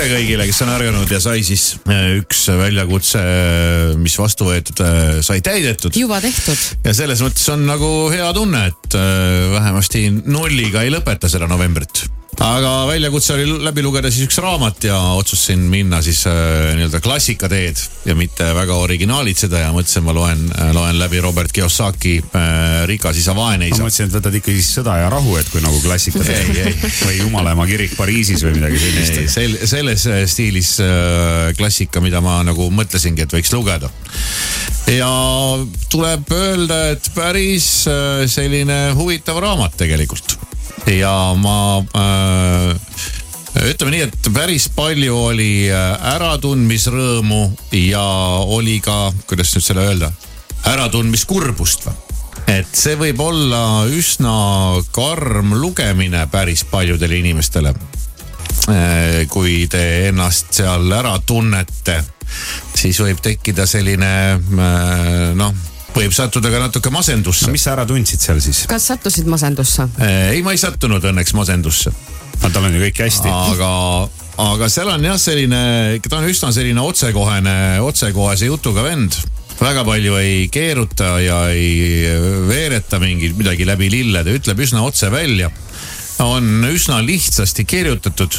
tere kõigile, kes on ärganud ja sai siis äh, üks väljakutse, mis vastu võetud, äh, sai täidetud. juba tehtud. ja selles mõttes on nagu hea tunne, et äh, vähemasti nulliga ei lõpeta seda novembrit aga väljakutse oli läbi lugeda siis üks raamat ja otsustasin minna siis äh, nii-öelda klassikateed ja mitte väga originaalitseda ja mõtlesin, ma loen äh,, loen läbi Robert Kiyosaki äh, Rikas isa, vaene isa. ma mõtlesin, et võtad ikkagi siis Sõda ja rahu, et kui nagu klassikateed või Jumalaema kirik Pariisis või midagi sellist. sel-, selles äh, stiilis äh, klassika, mida ma nagu mõtlesingi, et võiks lugeda. ja tuleb öelda, et päris äh, selline huvitav raamat tegelikult ja ma äh, ütleme nii, et päris palju oli äh, äratundmisrõõmu ja oli ka, kuidas nüüd selle öelda, äratundmiskurbust või? et see võib olla üsna karm lugemine päris paljudele inimestele. Äh, kui te ennast seal ära tunnete, siis võib tekkida selline äh, noh võib sattuda ka natuke masendusse no,. mis sa ära tundsid seal siis? kas sattusid masendusse? ei, ma ei sattunud õnneks masendusse. no tal on ju kõik hästi. aga, aga seal on jah, selline, ta on üsna selline otsekohene, otsekohese jutuga vend väga palju ei keeruta ja ei veereta mingi midagi läbi lillede, ütleb üsna otse välja. on üsna lihtsasti kirjutatud,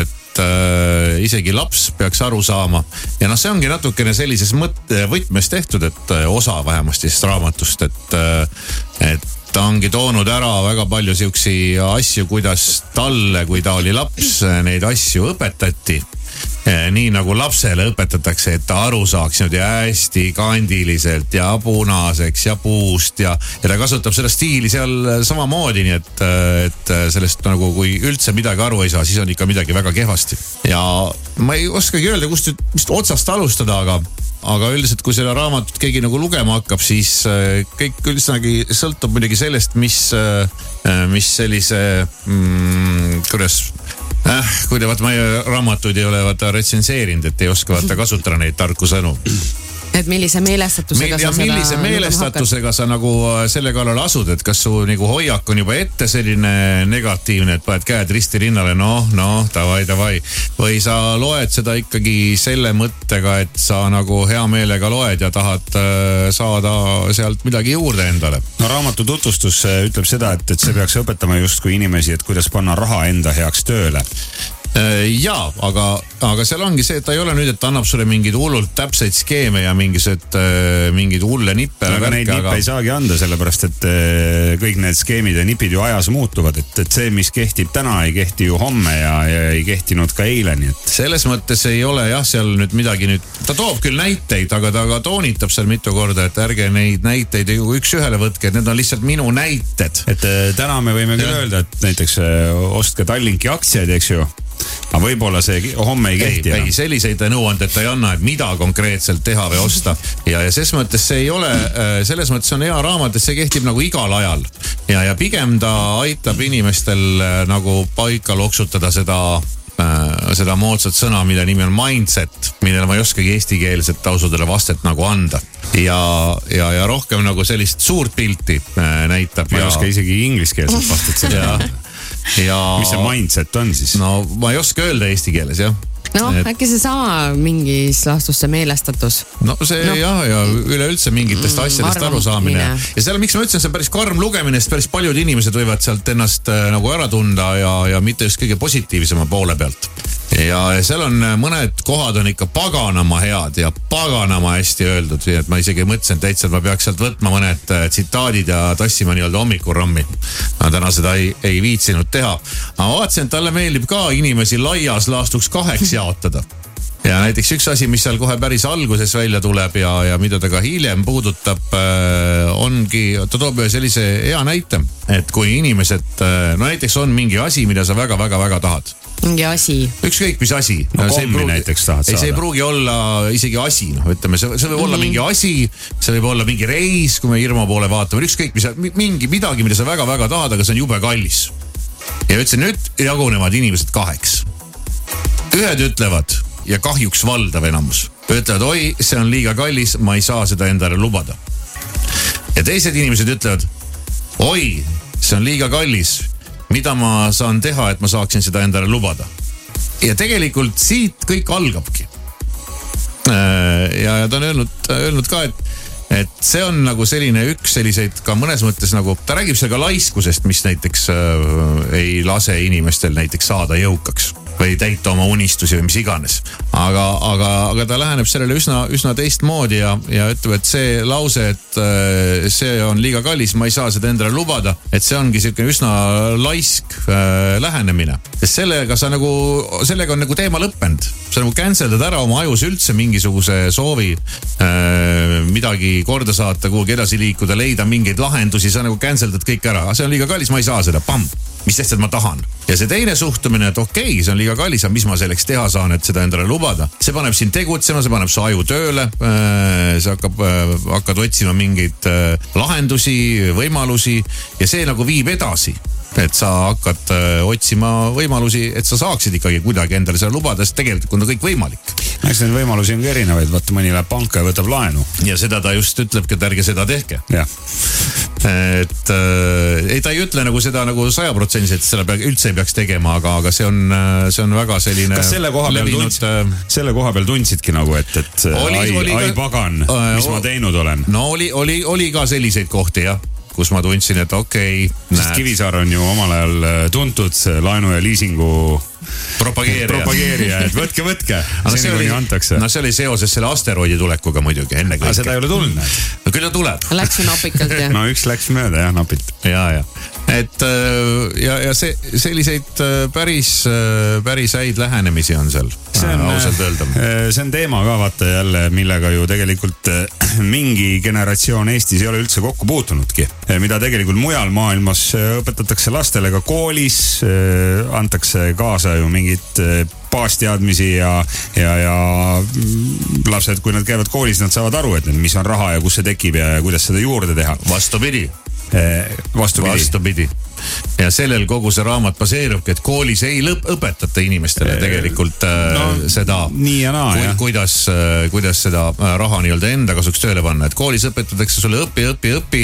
et et äh, isegi laps peaks aru saama. ja noh, see ongi natukene sellises mõtte, võtmes tehtud, et äh, osa vähemasti sellest raamatust, et äh,, et ta ongi toonud ära väga palju siuksi asju, kuidas talle, kui ta oli laps, neid asju õpetati nii nagu lapsele õpetatakse, et ta aru saaks niimoodi hästi kandiliselt ja punaseks ja puust ja, ja ta kasutab seda stiili seal samamoodi, nii et, et sellest nagu, kui üldse midagi aru ei saa, siis on ikka midagi väga kehvasti. ja ma ei oskagi öelda, kust, vist otsast alustada, aga aga üldiselt, kui seda raamatut keegi nagu lugema hakkab, siis eh, kõik üldse sõltub muidugi sellest, mis, eh, mis sellise mm,, kuidas äh,. kui te vaata meie raamatuid ei ole vaata retsenseerinud, et ei oska vaata kasutada neid tarku sõnu et millise meelestatusega Meil, sa seda millise meelestatusega sa nagu äh, selle kallale asud, et kas su nagu hoiak on juba ette selline negatiivne, et paned käed risti rinnale, noh, noh, davai, davai. või sa loed seda ikkagi selle mõttega, et sa nagu hea meelega loed ja tahad äh, saada sealt midagi juurde endale. no raamatu tutvustus äh, ütleb seda, et, et see peaks õpetama justkui inimesi, et kuidas panna raha enda heaks tööle Äh, ja, aga, aga seal ongi see, et ta ei ole nüüd, et ta annab sulle mingeid hullult täpseid skeeme ja mingisugused, äh, mingeid hulle nippe. aga neid nippe aga... ei saagi anda, sellepärast et äh, kõik need skeemid ja nipid ju ajas muutuvad, et, et see, mis kehtib täna, ei kehti ju homme ja, ja ei kehtinud ka eile, nii et. selles mõttes ei ole jah, seal nüüd midagi nüüd, ta toob küll näiteid, aga ta ka toonitab seal mitu korda, et ärge neid näiteid ju üks-ühele võtke, et need on lihtsalt minu näited. et täna me võime küll öelda, et näiteks ostke Tallinki aktsiaid, eks ju aga võib-olla see homme ei kehti. ei, ei, selliseid nõuandeid ta ei anna, et mida konkreetselt teha või osta. ja, ja ses mõttes see ei ole, äh, selles mõttes on hea raamat, et see kehtib nagu igal ajal. ja, ja pigem ta aitab inimestel äh, nagu paika loksutada seda äh, seda moodsat sõna, mille nimi on mindset, millele ma ei oskagi eestikeelset ausudele vastet nagu anda. ja, ja, ja rohkem nagu sellist suurt pilti näitab. ma ei ja... oska isegi ingliskeelset vastet sellele anda ja. mis see mindset on siis? no ma ei oska öelda eesti keeles jah noh et..., äkki seesama mingis laastus see meelestatus. no see no. jah, ja üleüldse mingitest mm, asjadest arusaamine ja seal, miks ma ütlesin, see on päris karm lugemine, sest päris paljud inimesed võivad sealt ennast äh, nagu ära tunda ja, ja mitte just kõige positiivsema poole pealt ja seal on äh, mõned kohad on ikka paganama head ja paganama hästi öeldud, nii et ma isegi mõtlesin täitsa, et ma peaks sealt võtma mõned äh, tsitaadid ja tassima nii-öelda hommikurammi. ma täna seda ei, ei viitsinud teha. aga ma vaatasin, et talle meeldib ka inimesi laias laastus kaheks jaotada ja näiteks üks asi, mis seal kohe päris alguses välja tuleb ja, ja mida ta ka hiljem puudutab äh,, ongi, ta toob ühe sellise hea näite, et kui inimesed äh,, no näiteks on mingi asi, mida sa väga-väga-väga tahad mingi asi. ükskõik, mis asi. no, kommi näiteks tahad saada. ei, see ei pruugi olla isegi asi, noh, ütleme, see, see võib mm -hmm. olla mhm. mingi asi, see võib olla mingi reis, kui me Irma poole vaatame, ükskõik mis, mingi midagi, mida sa väga-väga tahad, aga see on jube kallis. ja ütlesin, nüüd jagunevad inimesed kaheks. ühed ütlevad ja kahjuks valdav enamus ütlevad, oi, see on liiga kallis, ma ei saa seda endale lubada. ja teised inimesed ütlevad, oi, see on liiga kallis mida ma saan teha, et ma saaksin seda endale lubada? ja tegelikult siit kõik algabki. ja, ja ta on öelnud, öelnud ka, et et see on nagu selline üks selliseid ka mõnes mõttes nagu, ta räägib seal ka laiskusest, mis näiteks äh, ei lase inimestel näiteks saada jõukaks või täita oma unistusi või mis iganes. aga, aga, aga ta läheneb sellele üsna, üsna teistmoodi ja, ja ütleb, et see lause, et äh, see on liiga kallis, ma ei saa seda endale lubada. et see ongi sihuke üsna laisk äh, lähenemine. sest sellega sa nagu, sellega on nagu teema lõppenud. sa nagu cancel dad ära oma ajus üldse mingisuguse soovi äh, midagi korda saata, kuhugi edasi liikuda, leida mingeid lahendusi, sa nagu cancel dad kõik ära. see on liiga kallis, ma ei saa seda, pamm mis sest, et ma tahan. ja see teine suhtumine, et okei okay,, see on liiga kallis, aga mis ma selleks teha saan, et seda endale lubada. see paneb sind tegutsema, see paneb su aju tööle. Äh, see hakkab, äh, hakkad otsima mingeid äh, lahendusi, võimalusi ja see nagu viib edasi et sa hakkad öö, otsima võimalusi, et sa saaksid ikkagi kuidagi endale seda lubada, sest tegelikult on ta kõik võimalik. eks neid võimalusi ongi erinevaid, vaata mõni läheb panka ja võtab laenu. ja seda ta just ütlebki, et ärge seda tehke. et äh, ei, ta ei ütle nagu seda nagu sajaprotsendiliselt, seda pea, üldse ei peaks tegema, aga, aga see on, äh, see on väga selline. kas selle koha peal tundsid äh,, selle koha peal tundsidki nagu, et, et oli, ai, ai ka, pagan äh,, mis ma teinud olen? no oli, oli, oli ka selliseid kohti jah kus ma tundsin, et okei okay,. sest Kivisaar on ju omal ajal äh, tuntud laenu ja liisingu propageerija, propageerija, et võtke, võtke no, kuni antakse. no see oli seoses selle asteroidi tulekuga muidugi ennekõike. seda ei ole tulnud no küll ta tuleb. Läks ju napikalt jah no üks läks mööda jah, napilt. ja, ja et äh, ja, ja see selliseid äh, päris, päris häid lähenemisi on seal. ausalt öelda. see on teema ka vaata jälle, millega ju tegelikult mingi generatsioon Eestis ei ole üldse kokku puutunudki. mida tegelikult mujal maailmas õpetatakse lastele ka koolis, antakse kaasa ju mingit baasteadmisi ja, ja, ja mm, lapsed, kui nad käivad koolis, nad saavad aru, et mis on raha ja kust see tekib ja kuidas seda juurde teha. vastupidi. Vastupidi. vastupidi ja sellel kogu see raamat baseerubki, et koolis ei lõp-, õpetata inimestele tegelikult äh, no, seda. nii ja naa ku, jah. kuidas kuidas seda raha nii-öelda enda kasuks tööle panna, et koolis õpetatakse sulle õpi, õpi, õpi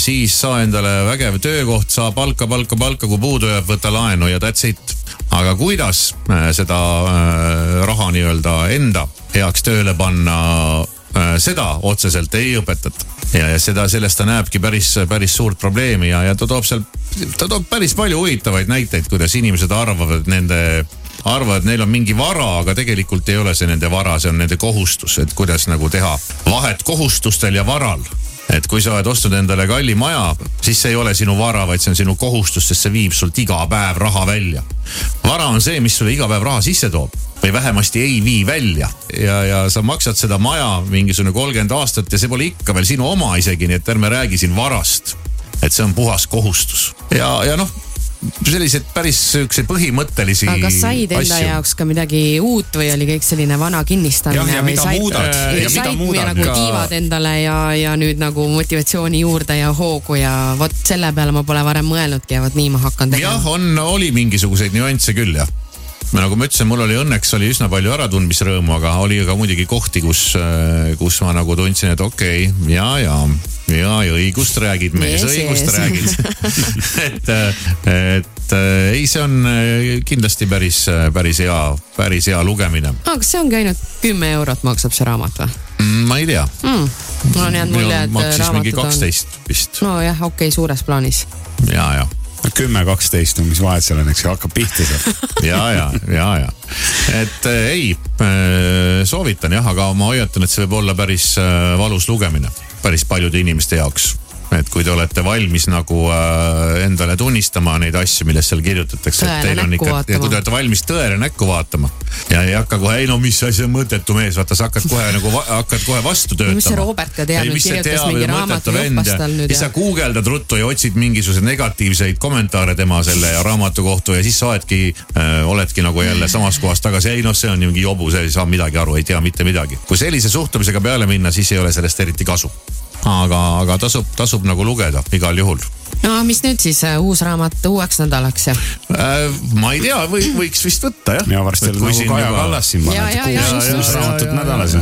siis saa endale vägev töökoht, saa palka, palka, palka, kui puudu jääb, võta laenu ja that's it. aga kuidas seda raha nii-öelda enda heaks tööle panna seda otseselt ei õpetata. Ja, ja seda, sellest ta näebki päris, päris suurt probleemi ja, ja ta toob seal, ta toob päris palju huvitavaid näiteid, kuidas inimesed arvavad, nende arvavad, et neil on mingi vara, aga tegelikult ei ole see nende vara, see on nende kohustus, et kuidas nagu teha vahet kohustustel ja varal et kui sa oled ostnud endale kalli maja, siis see ei ole sinu vara, vaid see on sinu kohustus, sest see viib sult iga päev raha välja. vara on see, mis sulle iga päev raha sisse toob või vähemasti ei vii välja. ja, ja sa maksad seda maja mingisugune kolmkümmend aastat ja see pole ikka veel sinu oma isegi, nii et ärme räägi siin varast. et see on puhas kohustus ja, ja noh selliseid päris siukseid põhimõttelisi. aga said enda asju? jaoks ka midagi uut või oli kõik selline vana kinnistamine? ja, ja mida said, muudad äh,. ja mida muudad. nagu tiivad endale ja, ja nüüd nagu motivatsiooni juurde ja hoogu ja vot selle peale ma pole varem mõelnudki ja vot nii ma hakkan tegema. jah, on, oli mingisuguseid nüansse küll jah nagu ma ütlesin, mul oli õnneks oli üsna palju äratundmisrõõmu, aga oli ka muidugi kohti, kus, äh, kus ma nagu tundsin, et okei okay,, ja, ja, ja, ja õigust räägid, mees yes, õigust yes. räägid et, äh, et äh, ei, see on kindlasti päris, päris hea, päris hea lugemine. aga kas see ongi ainult kümme eurot maksab see raamat või? Mm, ma ei tea mm.. mul on jäänud mulje, et raamatud on. kaksteist vist. nojah, okei okay,, suures plaanis. ja, ja kümme, kaksteist, mis vahet seal on, eks ju, hakkab pihta seal. ja, ja, ja, ja, et äh, ei äh,, soovitan jah, aga ma hoiatan, et see võib olla päris äh, valus lugemine päris paljude inimeste jaoks et kui te olete valmis nagu äh, endale tunnistama neid asju, millest seal kirjutatakse, et teil on ikka, ja kui te olete valmis tõele näkku vaatama ja ei hakka kohe, ei no mis asi on mõttetu mees, vaata sa hakkad kohe nagu, hakkad kohe vastu töötama. mis see Robert ka teab, nüüd kirjutas mingi raamatu jopastal nüüd. ja sa guugeldad ruttu ja otsid mingisuguseid negatiivseid kommentaare tema selle ja raamatu kohta ja siis sa oledki äh,, oledki nagu jälle samas kohas tagasi, ei noh, see on mingi jobu, see ei saa midagi aru, ei tea mitte midagi. kui sellise suhtumisega peale minna, siis ei ole sellest eriti kasu aga, aga tasub, tasub nagu lugeda igal juhul no mis nüüd siis uh, uus raamat uueks nädalaks ja äh,? ma ei tea, või võiks vist võtta jah. ja varsti on nagu Kaja. Kallas siin paneb nädalas.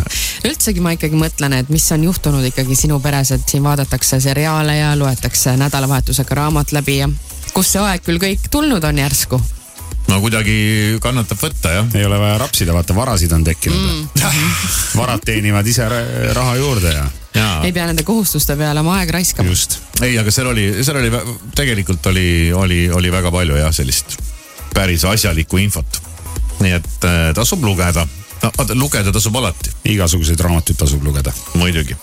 üldsegi ma ikkagi mõtlen, et mis on juhtunud ikkagi sinu peres, et siin vaadatakse seriaale ja loetakse nädalavahetusega raamat läbi ja kust see aeg küll kõik tulnud on järsku no kuidagi kannatab võtta jah. ei ole vaja rapsida, vaata varasid on tekkinud mm. varad teenivad ise raha juurde ja. Ja. ei pea nende kohustuste peale oma aega raiskama. just. ei, aga seal oli, seal oli, tegelikult oli, oli, oli väga palju jah, sellist päris asjalikku infot. nii et äh, tasub lugeda no lugeda tasub alati. igasuguseid raamatuid tasub lugeda. muidugi